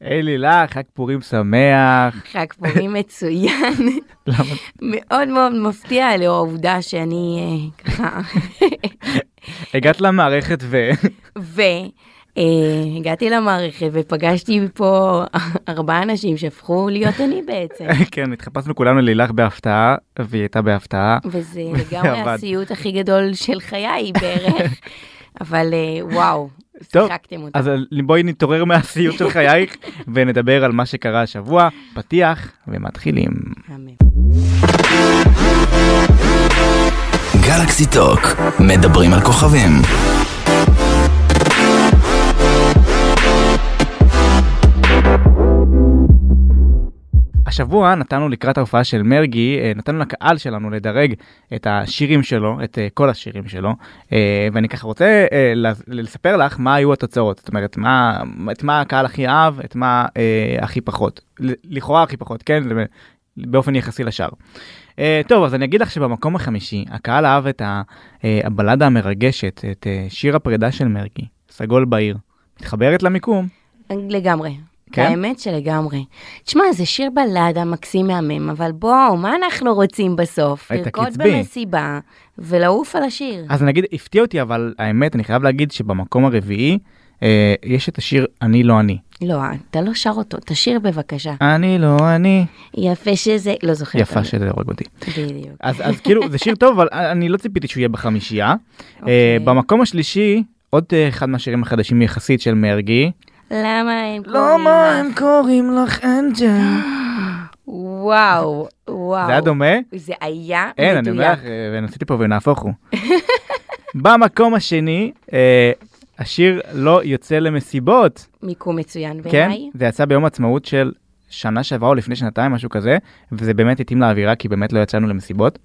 היי לילך, חג פורים שמח. חג פורים מצוין. למה? מאוד מאוד מפתיע לאור העובדה שאני אה, ככה, הגעת למערכת ו... והגעתי למערכת ופגשתי פה ארבעה אנשים שהפכו להיות אני בעצם. כן, התחפשנו כולנו ללילך בהפתעה, והיא הייתה בהפתעה. וזה לגמרי. הסיוט הכי גדול של חיי בערך. אבל אה, וואו, טוב. אז בואי נתעורר מהסיוט של חייך ונדבר על מה שקרה השבוע, פתיח ומתחילים. אמן. גלקסי טוק, מדברים על כוכבים. השבוע נתנו לקראת ההופעה של מרגי, אה, נתנו לקהל שלנו לדרג את השירים שלו, את אה, כל השירים שלו, אה, ואני ככה רוצה לס- לספר לך מה היו התוצאות, זאת אומרת, מה, את מה הקהל הכי אהב, את מה הכי פחות, לכאורה הכי פחות, כן, באופן יחסי לשאר. טוב, אז אני אגיד לך שבמקום החמישי, הקהל אהב את הבלדה המרגשת, את שיר הפרידה של מרגי, סגול בעיר. מתחברת למיקום? לגמרי. כן? האמת שלגמרי. תשמע, זה שיר בלדה מקסים מהמם, אבל בואו, מה אנחנו רוצים בסוף? את לרקוד הקצבי. במסיבה ולעוף על השיר. אז נגיד, הפתיע אותי, אבל האמת, אני חייב להגיד שבמקום הרביעי, אה, יש את השיר "אני לא אני". לא, אתה לא שר אותו, תשיר בבקשה. אני לא אני. יפה שזה, לא זוכרת. יפה שזה הורג אותי. בדיוק. אז, אז כאילו, זה שיר טוב, אבל אני לא ציפיתי שהוא יהיה בחמישייה. אה, אוקיי. במקום השלישי, עוד אה, אחד מהשירים החדשים יחסית של מרגי. למה הם קוראים לך? קוראים לך אנג'ל? וואו, וואו. זה היה דומה? זה היה אין, אני אומר מדויק. לך, אה, וניסיתי פה ונהפוך הוא. במקום השני, אה, השיר לא יוצא למסיבות. מיקום מצוין כן, בעיניי. זה יצא ביום עצמאות של שנה שעברה או לפני שנתיים, משהו כזה, וזה באמת התאים לאווירה, כי באמת לא יצאנו למסיבות.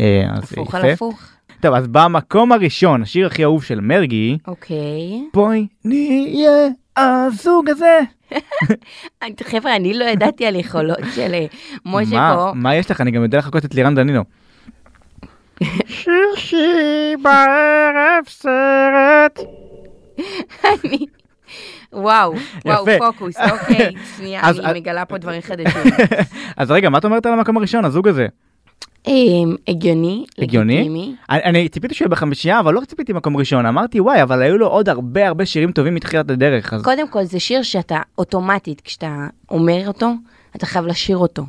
אה, הפוך. על הפוך. טוב, אז במקום הראשון, השיר הכי אהוב של מרגי, אוקיי. בואי נהיה הזוג הזה. חבר'ה, אני לא ידעתי על יכולות של אה, משה פה. מה יש לך? אני גם יודע לחכות את לירן דנינו. שישי בערב סרט. אני... וואו, וואו. פוקוס, אוקיי. שנייה, אני מגלה פה דברים חדשים. אז רגע, מה את אומרת על המקום הראשון, הזוג הזה? אמ, הגיוני, הגיוני? אני, ציפיתי שהוא יהיה בחמישייה, אבל לא ציפיתי מקום ראשון. אמרתי, וואי, אבל היו לו עוד הרבה הרבה שירים טובים מתחילת הדרך. אז קודם כל, זה שיר שאתה אוטומטית, כשאתה אומר אותו, אתה חייב לשיר אותו.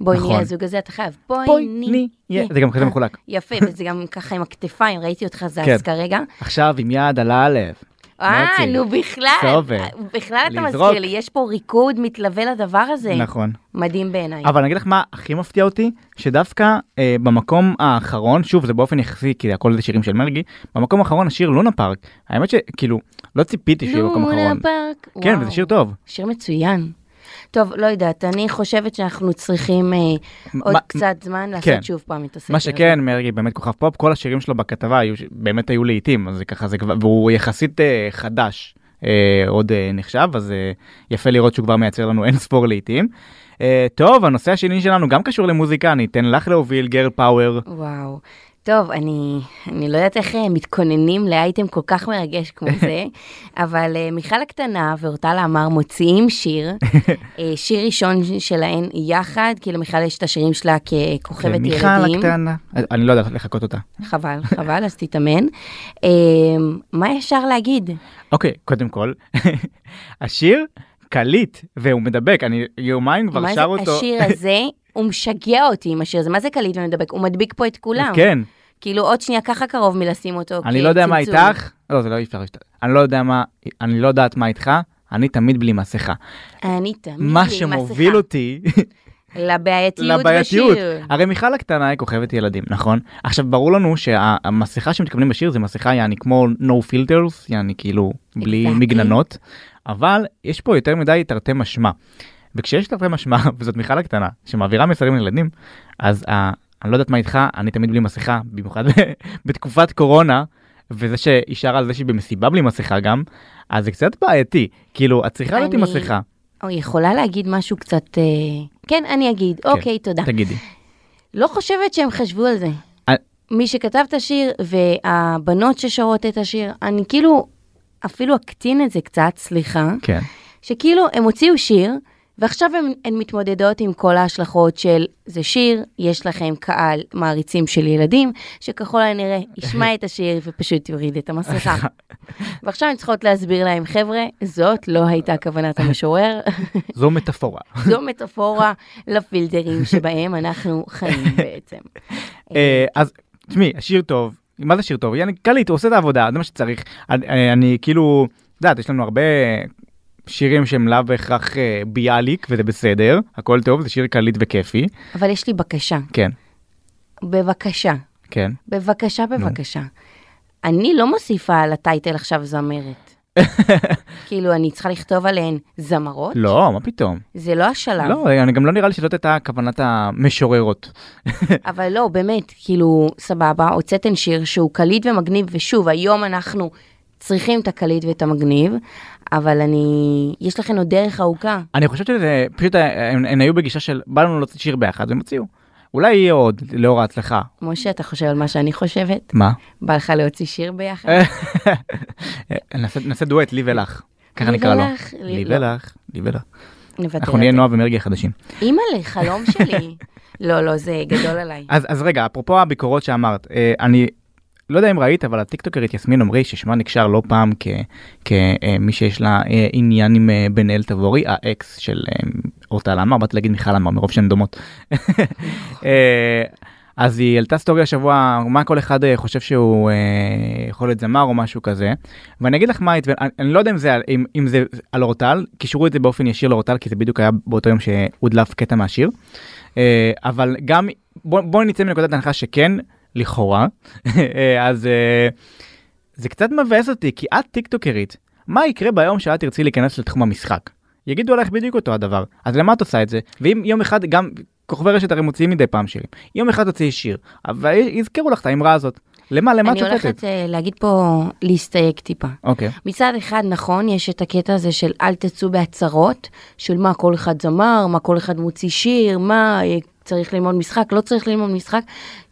בואי נכון. נהיה הזוג הזה, אתה חייב. בואי בואי נהיה. זה גם כזה מחולק. יפה, וזה גם ככה עם הכתפיים, ראיתי אותך כן. זז כרגע. עכשיו עם יד על הלב. אה. נו בכלל, סובר. בכלל אתה לזרוק. מזכיר לי, יש פה ריקוד מתלווה לדבר הזה. נכון. מדהים בעיניי. אבל אני אגיד לך מה הכי מפתיע אותי, שדווקא אה, במקום האחרון, שוב זה באופן יחסי, כי הכל זה שירים של מרגי, במקום האחרון השיר לונה פארק. האמת שכאילו, לא ציפיתי שהוא יהיה במקום לונה האחרון. פארק, כן, וואו. וזה שיר טוב. שיר מצוין. טוב, לא יודעת, אני חושבת שאנחנו צריכים אה, עוד מה- קצת זמן לעשות כן. שוב פעם את הסקר מה. שכן, מרגי באמת כוכב פופ, כל השירים שלו בכתבה היו, באמת היו להיטים, אז זה ככה, זה כבר, והוא יחסית אה, חדש, אה, עוד אה, נחשב, אז אה, יפה לראות שהוא כבר מייצר לנו אין ספור להיטים. אה, טוב, הנושא השני שלנו גם קשור למוזיקה, אני אתן לך להוביל, girl power. וואו. טוב, אני, אני לא יודעת איך אה, מתכוננים לאייטם כל כך מרגש כמו זה, אבל אה, מיכל הקטנה ואורטל עמר מוציאים שיר, אה, שיר ראשון שלהן יחד, כי למיכל יש את השירים שלה ככוכבת מיכל ילדים. הקטנה, אני לא יודע לחכות אותה. חבל, חבל, אז תתאמן. אה, מה אפשר להגיד? אוקיי, קודם כל, השיר קליט והוא מדבק, אני יומיים כבר מה שר זה אותו. השיר הזה? הוא משגע אותי עם השיר הזה, מה זה קליט ומדבק? הוא מדביק פה את כולם. כן, כאילו עוד שנייה ככה קרוב מלשים אותו אני לא יודע מה. איתך, לא זה לא אי אפשר. אני לא יודע מה, אני לא יודעת מה איתך, אני תמיד בלי מסכה. אני תמיד מה עם שמוביל מסכה. אותי לבעייתיות לבעייתיות. בשיר. הרי מיכל הקטנה היא כוכבת ילדים, נכון? עכשיו ברור לנו שהמסכה שמתכוונים בשיר זה מסכה יעני כמו no filters, יעני כאילו בלי Exactly. מגננות, אבל יש פה יותר מדי תרתי משמע. וכשיש תרתי משמע, וזאת מיכל הקטנה, שמעבירה מסרים לילדים, אז אני לא יודעת מה איתך, אני תמיד בלי מסכה, במיוחד בתקופת קורונה, וזה שהיא שרה על זה שהיא במסיבה בלי מסכה גם, אז זה קצת בעייתי, כאילו, את צריכה להיות עם אני- מסכה, או יכולה להגיד משהו קצת... אה, כן, אני אגיד. אוקיי, תודה. תגידי. לא חושבת שהם חשבו על זה. אה. מי שכתב את השיר והבנות ששרות את השיר, אני כאילו אפילו אקטין את זה קצת, סליחה, כן. שכאילו הם הוציאו שיר, ועכשיו הן, הן מתמודדות עם כל ההשלכות של זה שיר, יש לכם קהל מעריצים של ילדים, שככל הנראה ישמע את השיר ופשוט יוריד את המסכה. ועכשיו הן צריכות להסביר להם, חבר'ה, זאת לא הייתה כוונת המשורר, זו מטאפורה. זו מטאפורה לפילטרים שבהם אנחנו חיים בעצם. אה, אז תשמעי, השיר טוב, מה זה שיר טוב? יעני, קליט, הוא עושה את העבודה, זה מה שצריך. אני- אני כאילו, את יודעת, יש לנו הרבה שירים שהם לאו בהכרח אה, ביאליק, וזה בסדר, הכל טוב, זה שיר קליט וכיפי. אבל יש לי בקשה, כן, בבקשה, כן. בבקשה, בבקשה. אני לא מוסיפה על הטייטל עכשיו זמרת. כאילו, אני צריכה לכתוב עליהן זמרות? לא, מה פתאום. זה לא השלב. לא, אני גם לא נראה לי שזאת הייתה כוונת המשוררות. אבל לא, באמת, כאילו, סבבה, הוצאתן שיר שהוא קליט ומגניב, ושוב, היום אנחנו צריכים את הקליט ואת המגניב, אבל אני... יש לכם עוד דרך ארוכה. אני חושב שזה פשוט, אה, הם, הם היו בגישה של בא לנו להוציא שיר ביחד, והם הוציאו. אולי יהיה עוד, לאור ההצלחה. משה, אתה חושב על מה שאני חושבת? מה? בא לך להוציא שיר ביחד? נעשה, נעשה דואט, לי ולך. ככה נקרא לו. לי לא. ולך, לי ולך. אנחנו נהיה. נועה ומרגי החדשים. אימא'לה, חלום שלי. לא, לא, זה גדול עליי. אז, אז רגע, אפרופו הביקורות שאמרת, אה, אני לא יודע אם ראית, אבל הטיקטוקרית יסמין עמרי, ששמה נקשר לא פעם כ- כמי שיש לה אה, עניין עם אה, בן אל תבורי, האקס של אה, אורטל עמר, באתי להגיד מיכל עמר מרוב שהן דומות. אז היא העלתה סטורי השבוע, מה כל אחד חושב שהוא אה, יכול להיות זמר או משהו כזה. ואני אגיד לך מה, אני, אני לא יודע אם זה, אם, אם זה על אורטל, קישרו את זה באופן ישיר לאורטל, כי זה בדיוק היה באותו יום שהודלף קטע מהשיר. אה, אבל גם, בוא, בוא נצא מנקודת ההנחה שכן, לכאורה, אה, אז אה, זה קצת מבאס אותי, כי את טיקטוקרית, מה יקרה ביום שאת תרצי להיכנס לתחום המשחק? יגידו עליך בדיוק אותו הדבר, אז למה את עושה את זה? ואם יום אחד, גם כוכבי רשת הרי מוציאים מדי פעם שירים, יום אחד תוציאי שיר, אבל יזכרו לך את האמרה הזאת. למה, למה את אני שופטת? הולכת אה, להגיד פה, להסתייג טיפה. אוקיי. מצד אחד, נכון, יש את הקטע הזה של אל תצאו בהצהרות, של מה כל אחד זמר, מה כל אחד מוציא שיר, מה צריך ללמוד משחק, לא צריך ללמוד משחק,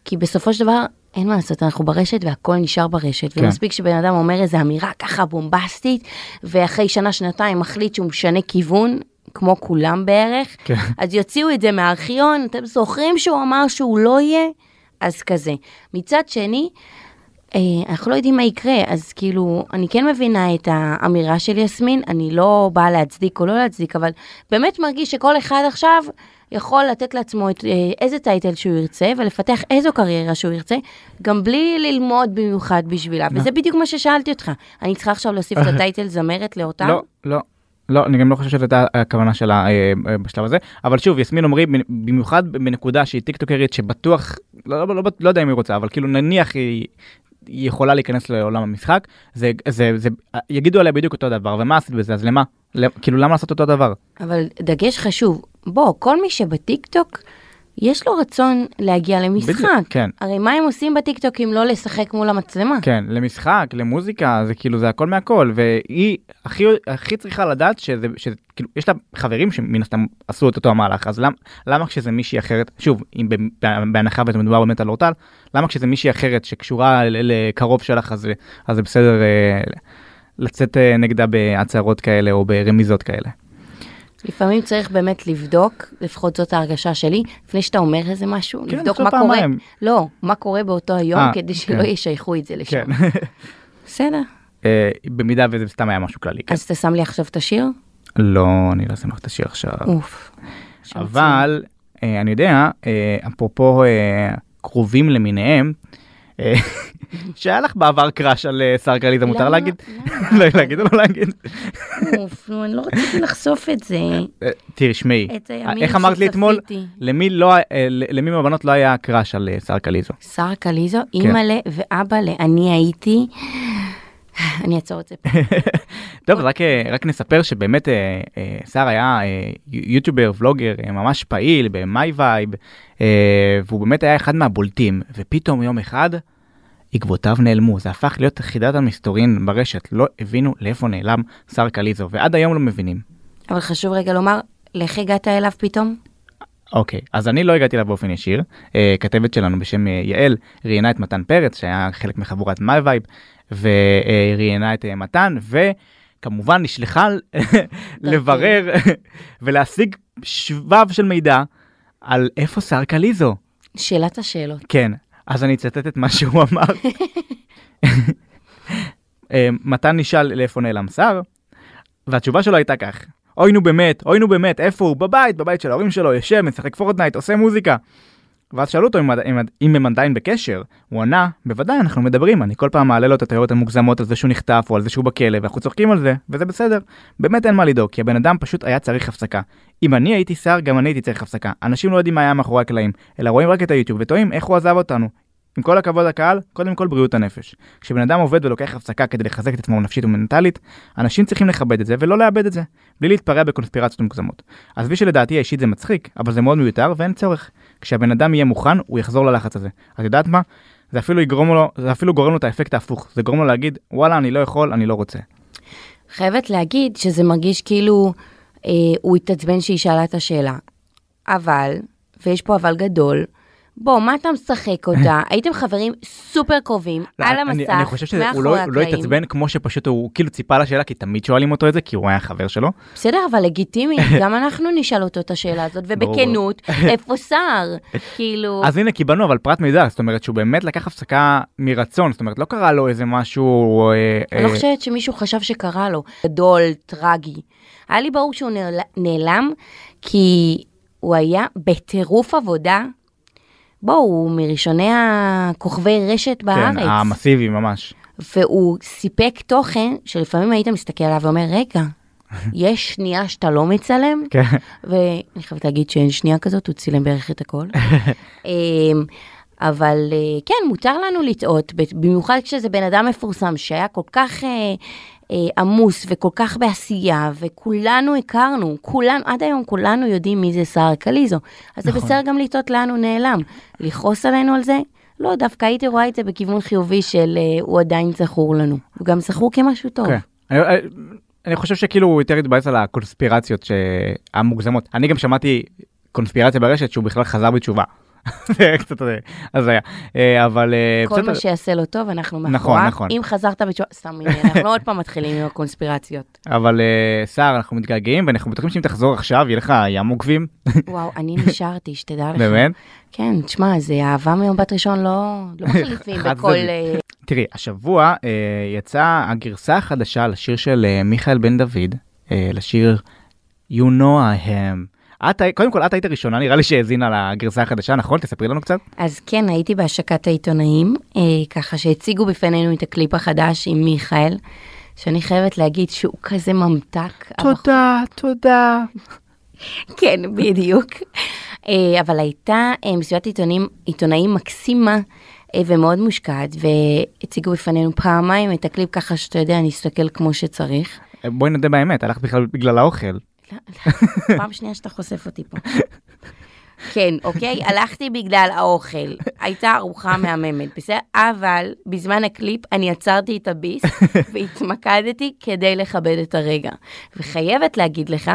כי בסופו של דבר, אין מה לעשות, אנחנו ברשת והכל נשאר ברשת, כן. ומספיק שבן אדם אומר איזה אמירה ככה בומבסטית, ואחרי שנה, שנתיים מחליט שהוא משנה כיוון, כמו כולם בערך, כן. אז יוציאו את זה מהארכיון, אתם זוכרים שהוא אמר שהוא לא יהיה? אז כזה. מצד שני, אה, אנחנו לא יודעים מה יקרה, אז כאילו, אני כן מבינה את האמירה של יסמין, אני לא באה להצדיק או לא להצדיק, אבל באמת מרגיש שכל אחד עכשיו יכול לתת לעצמו את, אה, איזה טייטל שהוא ירצה, ולפתח איזו קריירה שהוא ירצה, גם בלי ללמוד במיוחד בשבילה. וזה בדיוק מה ששאלתי אותך. אני צריכה עכשיו להוסיף את הטייטל זמרת לאותם? לא, לא. לא, אני גם לא חושב שזאת הייתה הכוונה שלה אה, אה, בשלב הזה, אבל שוב, יסמין עמרי, במיוחד בנקודה שהיא טיקטוקרית שבטוח, לא, לא, לא, לא יודע אם היא רוצה, אבל כאילו נניח היא, היא יכולה להיכנס לעולם המשחק, זה, זה, זה, יגידו עליה בדיוק אותו דבר, ומה עשית בזה, אז למה? למ- כאילו למה לעשות אותו דבר? אבל דגש חשוב, בוא, כל מי שבטיקטוק, יש לו רצון להגיע למשחק. בדיוק, כן. הרי מה הם עושים בטיקטוק אם לא לשחק מול המצלמה? כן, למשחק, למוזיקה, זה כאילו זה הכל מהכל, והיא הכי, הכי צריכה לדעת שזה, שזה כאילו, יש לה חברים שמן הסתם עשו את אותו המהלך, אז למ, למה כשזה מישהי אחרת, שוב, אם בהנחה וזה מדובר באמת על אורטל, למה כשזה מישהי אחרת שקשורה לקרוב שלך, אז, אז זה בסדר אה, לצאת אה, נגדה בהצהרות כאלה או ברמיזות כאלה. לפעמים צריך באמת לבדוק, לפחות זאת ההרגשה שלי, לפני שאתה אומר איזה משהו, כן, לבדוק מה קורה, פעמיים. לא, מה קורה באותו היום, אה, כדי שלא כן. ישייכו את זה לשם. כן. בסדר. אה, במידה וזה סתם היה משהו כללי. כן. אז אתה שם לי עכשיו את השיר? לא, אני לא אשים לך את השיר עכשיו. אוף. שם אבל אה, אני יודע, אה, אפרופו קרובים למיניהם, שהיה לך בעבר crush על אה, סהר קליזו, מותר? להגיד? לא להגיד או לא להגיד? אוף, נו, אני לא רציתי לחשוף את זה. אה, תראי, שמעי, את הימים איך אמרת לי אתמול? למי לא, אה, למי מהבנות לא היה crush על אה, סהר קליזו? שר קליזו, כן. אימא'לה ואבא'לה, אני הייתי... אני אעצור את זה פה. טוב, רק, אה, רק נספר שבאמת אה, אה, שר היה אה, יוטיובר, ולוגר, אה, ממש פעיל אה, והוא באמת היה אחד מהבולטים, ופתאום יום אחד עקבותיו נעלמו, זה הפך להיות חידת המסתורין ברשת, לא הבינו לאיפה נעלם שר קליזו, ועד היום לא מבינים. אבל חשוב רגע לומר, לאיך הגעת אליו פתאום? אוקיי, אז אני לא הגעתי אליו באופן ישיר, אה, כתבת שלנו בשם אה, יעל ראיינה את מתן פרץ, שהיה חלק מחבורת My Vibe, וראיינה את אה, מתן, כמובן נשלחה לברר ולהשיג שבב של מידע על איפה סהר קליזו. שאלת השאלות. כן, אז אני אצטט את מה שהוא אמר. אה, מתן נשאל לאיפה נעלם סהר, והתשובה שלו הייתה כך: אוי נו באמת, אוי נו באמת, איפה הוא? בבית, בבית של ההורים שלו, יושב, משחק פורטנייט, עושה מוזיקה. ואז שאלו אותו אם, אם, אם הם עדיין בקשר, הוא ענה, בוודאי אנחנו מדברים, אני כל פעם מעלה לו את התיאוריות המוגזמות על זה שהוא נחטף או על זה שהוא בכלא, ואנחנו צוחקים על זה, וזה בסדר. באמת אין מה לדאוג, כי הבן אדם פשוט היה צריך הפסקה. אם אני הייתי שר, גם אני הייתי צריך הפסקה. אנשים לא יודעים מה היה מאחורי הקלעים, אלא רואים רק את היוטיוב ותוהים איך הוא עזב אותנו. עם כל הכבוד לקהל, קודם כל בריאות הנפש. כשבן אדם עובד ולוקח הפסקה כדי לחזק את עצמו נפשית ומנטלית, אנשים צריכים לכבד את זה ולא לאבד את זה, בלי להתפרע בקונספירציות מוגזמות. עזבי שלדעתי האישית זה מצחיק, אבל זה מאוד מיותר ואין צורך. כשהבן אדם יהיה מוכן, הוא יחזור ללחץ הזה. את יודעת מה? זה אפילו יגרום לו, זה אפילו גורם לו את האפקט ההפוך. זה גורם לו להגיד, וואלה, אני לא יכול, אני לא רוצה. חייבת להגיד שזה מרגיש כאילו הוא התעצבן שהיא שאלה את השאלה. אבל, ויש פה אבל גדול, בוא, מה אתה משחק אותה? הייתם חברים סופר קרובים, לא, על המסך, אני חושב שהוא מאחורי לא, לא הקלעים. התעצבן כמו שפשוט הוא כאילו ציפה לשאלה, כי תמיד שואלים אותו את זה, כי הוא היה חבר שלו. בסדר, אבל לגיטימי, גם אנחנו נשאל אותו את השאלה הזאת. ובכנות, איפה שר? כאילו, אז הנה קיבלנו אבל פרט מידע, זאת אומרת שהוא באמת לקח הפסקה מרצון, זאת אומרת לא קרה לו איזה משהו... אה, אני לא אה, חושבת שמישהו חשב שקרה לו. גדול, טרגי. היה לי ברור שהוא נעל- נעלם, כי הוא היה בטירוף עבודה. בואו, הוא מראשוני הכוכבי רשת כן, בארץ. המסיבי ממש. והוא סיפק תוכן שלפעמים היית מסתכל עליו ואומר, רגע, יש שנייה שאתה לא מצלם? כן. ואני חייבת להגיד שאין שנייה כזאת, הוא צילם בערך את הכל. אמ, אבל אה, כן, מותר לנו לטעות, במיוחד כשזה בן אדם מפורסם שהיה כל כך אה, עמוס וכל כך בעשייה, וכולנו הכרנו, כולנו, עד היום כולנו יודעים מי זה סער קליזו. אז זה נכון. בסדר גם לטעות לאן הוא נעלם. לכעוס עלינו על זה? לא, דווקא הייתי רואה את זה בכיוון חיובי של אה, הוא עדיין זכור לנו. הוא גם זכור כמשהו טוב. כן. אני, אני- אני חושב שכאילו הוא יותר התבאס על הקונספירציות המוגזמות. אני גם שמעתי קונספירציה ברשת שהוא בכלל חזר בתשובה. זה קצת הזיה. אה, אבל אה, כל. מה שיעשה לו טוב, אנחנו נכון, מאחוריו. נכון. אם חזרת בתשובה, סתם, אנחנו עוד פעם מתחילים עם הקונספירציות. אבל אה, סער אנחנו מתגעגעים ואנחנו בטוחים שאם תחזור עכשיו יהיה לך ים עוקבים וואו, אני נשארתי, שתדע לך. באמת. כן, תשמע, זה אהבה ממבט ראשון, לא לא מחליפים בכל... תראי השבוע אה, יצאה הגרסה החדשה לשיר של מיכאל בן דוד לשיר You know I am. את, קודם כל את היית ראשונה נראה לי שהאזינה לגרסה החדשה נכון תספרי לנו קצת. אז כן, הייתי בהשקת העיתונאים, אה, ככה שהציגו בפנינו את הקליפ החדש עם מיכאל, שאני חייבת להגיד שהוא כזה ממתק. תודה תודה. כן, בדיוק. אה, אבל הייתה אה, מסיבת עיתונים, עיתונאים מקסימה אה, ומאוד מושקעת, והציגו בפנינו פעמיים את הקליפ ככה שאתה יודע, נסתכל כמו שצריך. אה, בואי נודה באמת הלכת בכלל בגלל האוכל. פעם שנייה שאתה חושף אותי פה. כן, אוקיי? הלכתי בגלל האוכל. הייתה ארוחה מהממת, בסדר? אבל בזמן הקליפ אני עצרתי את הביס והתמקדתי כדי לכבד את הרגע. וחייבת להגיד לך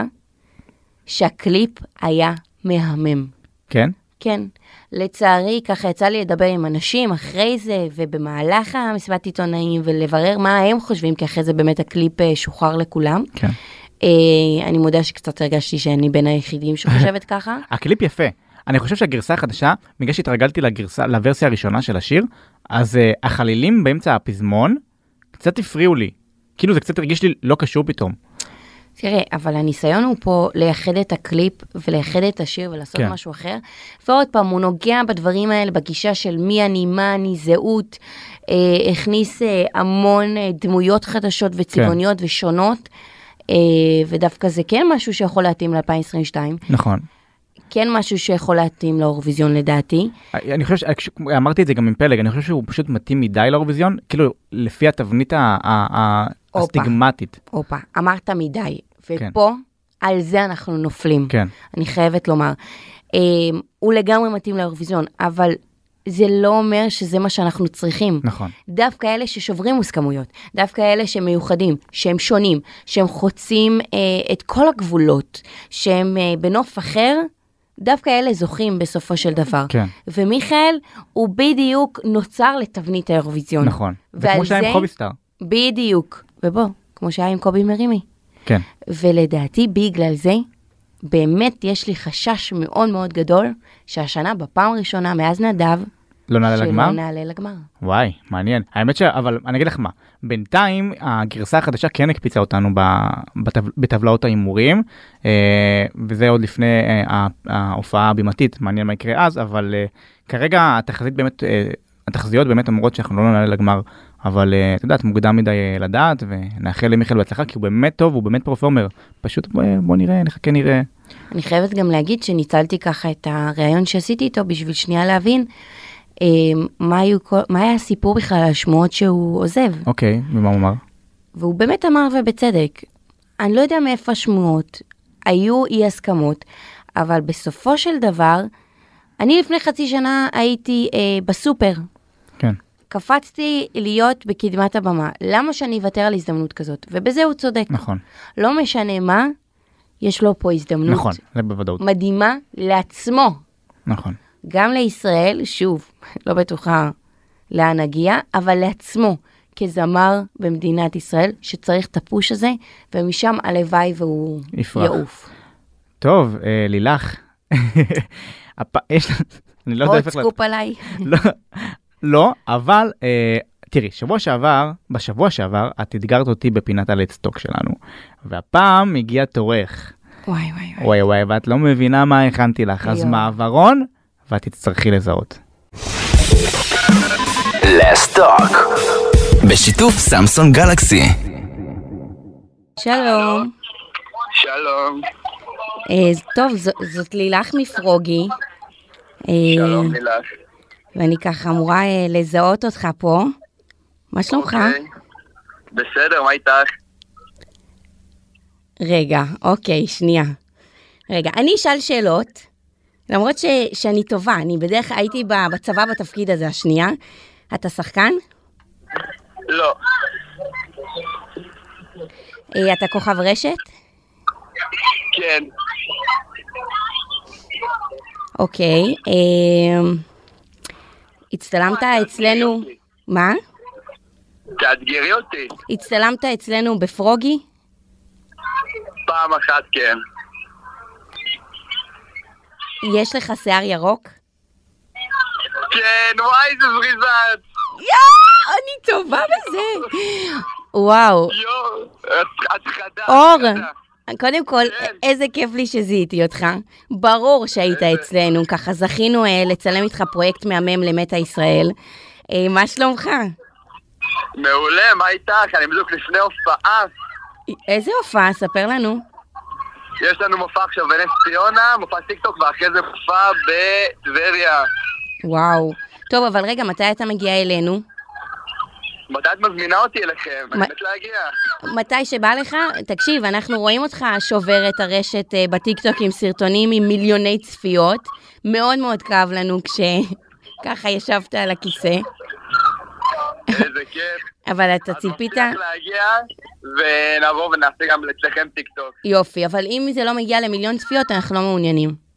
שהקליפ היה מהמם. כן? כן, לצערי, ככה יצא לי לדבר עם אנשים אחרי זה, ובמהלך המסיבת עיתונאים, ולברר מה הם חושבים, כי אחרי זה באמת הקליפ אה, שוחרר לכולם. כן. אה, אני מודה שקצת הרגשתי שאני בין היחידים שחושבת ככה. הקליפ יפה. אני חושב שהגרסה החדשה, בגלל שהתרגלתי לגרסה, לוורסיה הראשונה של השיר, אז אה, החלילים באמצע הפזמון קצת הפריעו לי. כאילו זה קצת הרגיש לי לא קשור פתאום. תראה, אבל הניסיון הוא פה לייחד את הקליפ ולייחד את השיר ולעשות כן. כן. משהו אחר. ועוד פעם, הוא נוגע בדברים האלה בגישה של מי אני, מה אני, זהות. אה, הכניס אה, המון אה, דמויות חדשות וצבעוניות כן. ושונות. אה, ודווקא זה כן משהו שיכול להתאים ל-2022. נכון. כן משהו שיכול להתאים לאירוויזיון לדעתי. אני חושב, ש- אמרתי את זה גם עם פלג, אני חושב שהוא פשוט מתאים מדי לאירוויזיון, כאילו לפי התבנית. הסטיגמטית. הופה, אמרת מדי. כן. ופה, על זה אנחנו נופלים. כן. אני חייבת לומר. אה, הוא לגמרי מתאים לאירוויזיון, אבל זה לא אומר שזה מה שאנחנו צריכים. נכון. דווקא אלה ששוברים מוסכמויות, דווקא אלה שהם מיוחדים, שהם שונים, שהם חוצים אה, את כל הגבולות, שהם אה, בנוף אחר, דווקא אלה זוכים בסופו של דבר. כן. ומיכאל הוא בדיוק נוצר לתבנית האירוויזיון. נכון. זה כמו שהיה עם חובי סטאר. בדיוק. ובוא, כמו שהיה עם קובי מרימי. כן. ולדעתי בגלל זה, באמת יש לי חשש מאוד מאוד גדול, שהשנה בפעם הראשונה מאז נדב, לא נעלה שלא לגמר? נעלה לגמר. וואי, מעניין. האמת ש... אבל אני אגיד לך מה, בינתיים הגרסה החדשה כן הקפיצה אותנו. בטב... בטבלאות ההימורים, אה, וזה עוד לפני אה, ההופעה הבימתית, מעניין מה יקרה אז, אבל אה, כרגע התחזית באמת, התחזיות באמת אומרות שאנחנו לא נעלה לגמר, אבל את יודעת, מוקדם מדי לדעת, ונאחל למיכאל בהצלחה, כי הוא באמת טוב, הוא באמת פרפורמר. פשוט בוא, בוא נראה, נחכה נראה. אני חייבת גם להגיד שניצלתי ככה את הריאיון שעשיתי איתו בשביל שנייה להבין מה, היו, מה היה הסיפור בכלל השמועות שהוא עוזב. אוקיי, ומה הוא אמר? והוא באמת אמר ובצדק, אני לא יודע מאיפה השמועות, היו אי הסכמות, אבל בסופו של דבר, אני לפני חצי שנה הייתי אה, בסופר, כן. קפצתי להיות בקדמת הבמה, למה שאני אוותר על הזדמנות כזאת? ובזה הוא צודק. נכון, לא משנה מה, יש לו פה הזדמנות נכון, זה בוודאות, מדהימה לעצמו, נכון. גם לישראל, שוב, לא בטוחה לאן נגיע, אבל לעצמו, כזמר במדינת ישראל, שצריך את הפוש הזה, ומשם הלוואי והוא יפרח. יעוף. טוב, אה, לילך, הפ- יש, אני לא יודע עוד איך... לה- סקופ עליי. לא, לא, אבל אה, תראי, שבוע שעבר, בשבוע שעבר, את אתגרת אותי בפינת הלדסטוק שלנו, והפעם הגיע תורך. וואי וואי וואי. וואי וואי, ואת לא מבינה מה הכנתי לך, אז. מעברון, ואת תצטרכי לזהות. לסטוק. בשיתוף סמסון גלקסי. שלום. שלום, אה, טוב, ז- זאת לילך מפרוגי. אה, שלום לילך. ואני ככה אמורה אה, לזהות אותך פה. מה שלומך? אוקיי. בסדר, מה איתך? רגע, אוקיי, שנייה. רגע, אני אשאל שאלות, למרות ש, שאני טובה, אני בדרך כלל הייתי בצבא בתפקיד הזה, השנייה. אתה שחקן? לא, אה, אתה כוכב רשת? כן, אוקיי. אה, הצטלמת אצלנו... מה? תאתגרי אותי. הצטלמת אצלנו בפרוגי? פעם אחת כן. יש לך שיער ירוק? כן, וואי, איזה זריזה את. יואו, אני טובה בזה. וואו, יואו, את- את חדה. אור. קודם כל, כן. איזה כיף לי שזיהיתי אותך. ברור שהיית איזה. אצלנו, ככה זכינו אה, לצלם איתך פרויקט מהמם למטה ישראל. אה, מה שלומך? מעולה, מה איתך? אני בדיוק לפני הופעה. איזה הופעה? ספר לנו. יש לנו מופע עכשיו בנס ציונה, מופע טיקטוק, ואחרי זה מופע בטבריה. וואו. טוב, אבל רגע, מתי אתה מגיע אלינו? מתי את מזמינה אותי אליכם? אני מת להגיע. מתי שבא לך? תקשיב, אנחנו רואים אותך שובר את הרשת אה, בטיקטוק עם סרטונים עם מיליוני צפיות. מאוד מאוד כאב לנו כשככה ישבת על הכיסא, איזה כיף. אבל אתה אז ציפית? מבטיח להגיע, ונעבור ונעשה גם אצלכם טיקטוק. יופי, אבל אם זה לא מגיע למיליון צפיות, אנחנו לא מעוניינים.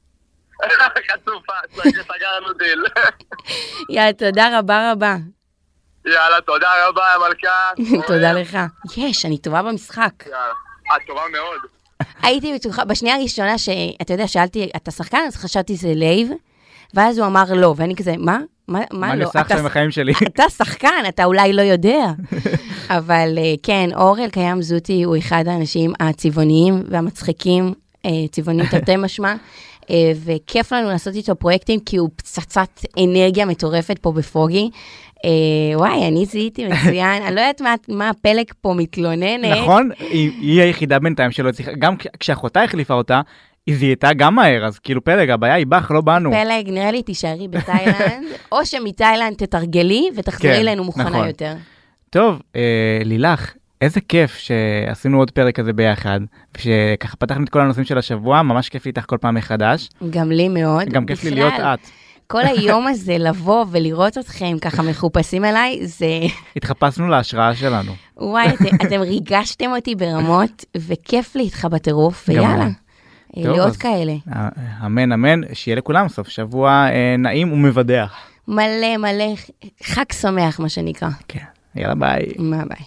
חצופה, סגרנו דיל. יאללה, תודה רבה רבה. יאללה, תודה רבה, המלכה. תודה לך. יש, אני טובה במשחק. יאללה. את טובה מאוד. הייתי בטוחה, בשנייה הראשונה שאתה יודע, שאלתי, אתה שחקן? אז חשבתי זה לייב, ואז הוא אמר לא, ואני כזה, מה? מה, מה מה לא? עושה עכשיו עם החיים שלי? אתה שחקן, אתה אולי לא יודע. אבל אה, כן, אורל קיים זוטי הוא אחד האנשים הצבעוניים והמצחיקים, אה, צבעוני תרתי משמע, אה, וכיף לנו לעשות איתו פרויקטים, כי הוא פצצת אנרגיה מטורפת פה בפרוגי. אה, וואי, אני זיהיתי מצוין, אני לא יודעת מה, מה הפלג פה מתלוננת. נכון? היא היא היחידה בינתיים שלא הצליחה, גם כש- כשאחותה החליפה אותה, היא זיהתה גם מהר, אז כאילו פלג, הבעיה היא בך, לא בנו. פלג, נראה לי תישארי בתאילנד, או שמתאילנד תתרגלי ותחזרי כן, אלינו מוכנה נכון. יותר. טוב, אה, לילך, איזה כיף שעשינו עוד פרק כזה ביחד, ושככה פתחנו את כל הנושאים של השבוע, ממש כיף לי איתך כל פעם מחדש. גם לי מאוד. גם כיף לי להיות את. כל היום הזה לבוא ולראות אתכם ככה מחופשים אליי, זה... התחפשנו להשראה שלנו. וואי, את- אתם ריגשתם אותי ברמות, וכיף לי איתך בטירוף, ויאללה. אה, אז- כאלה. אה, אמן אמן, שיהיה לכולם סוף שבוע אה, נעים ומבדח. מלא מלא חג שמח, מה שנקרא. כן, יאללה ביי. מה ביי.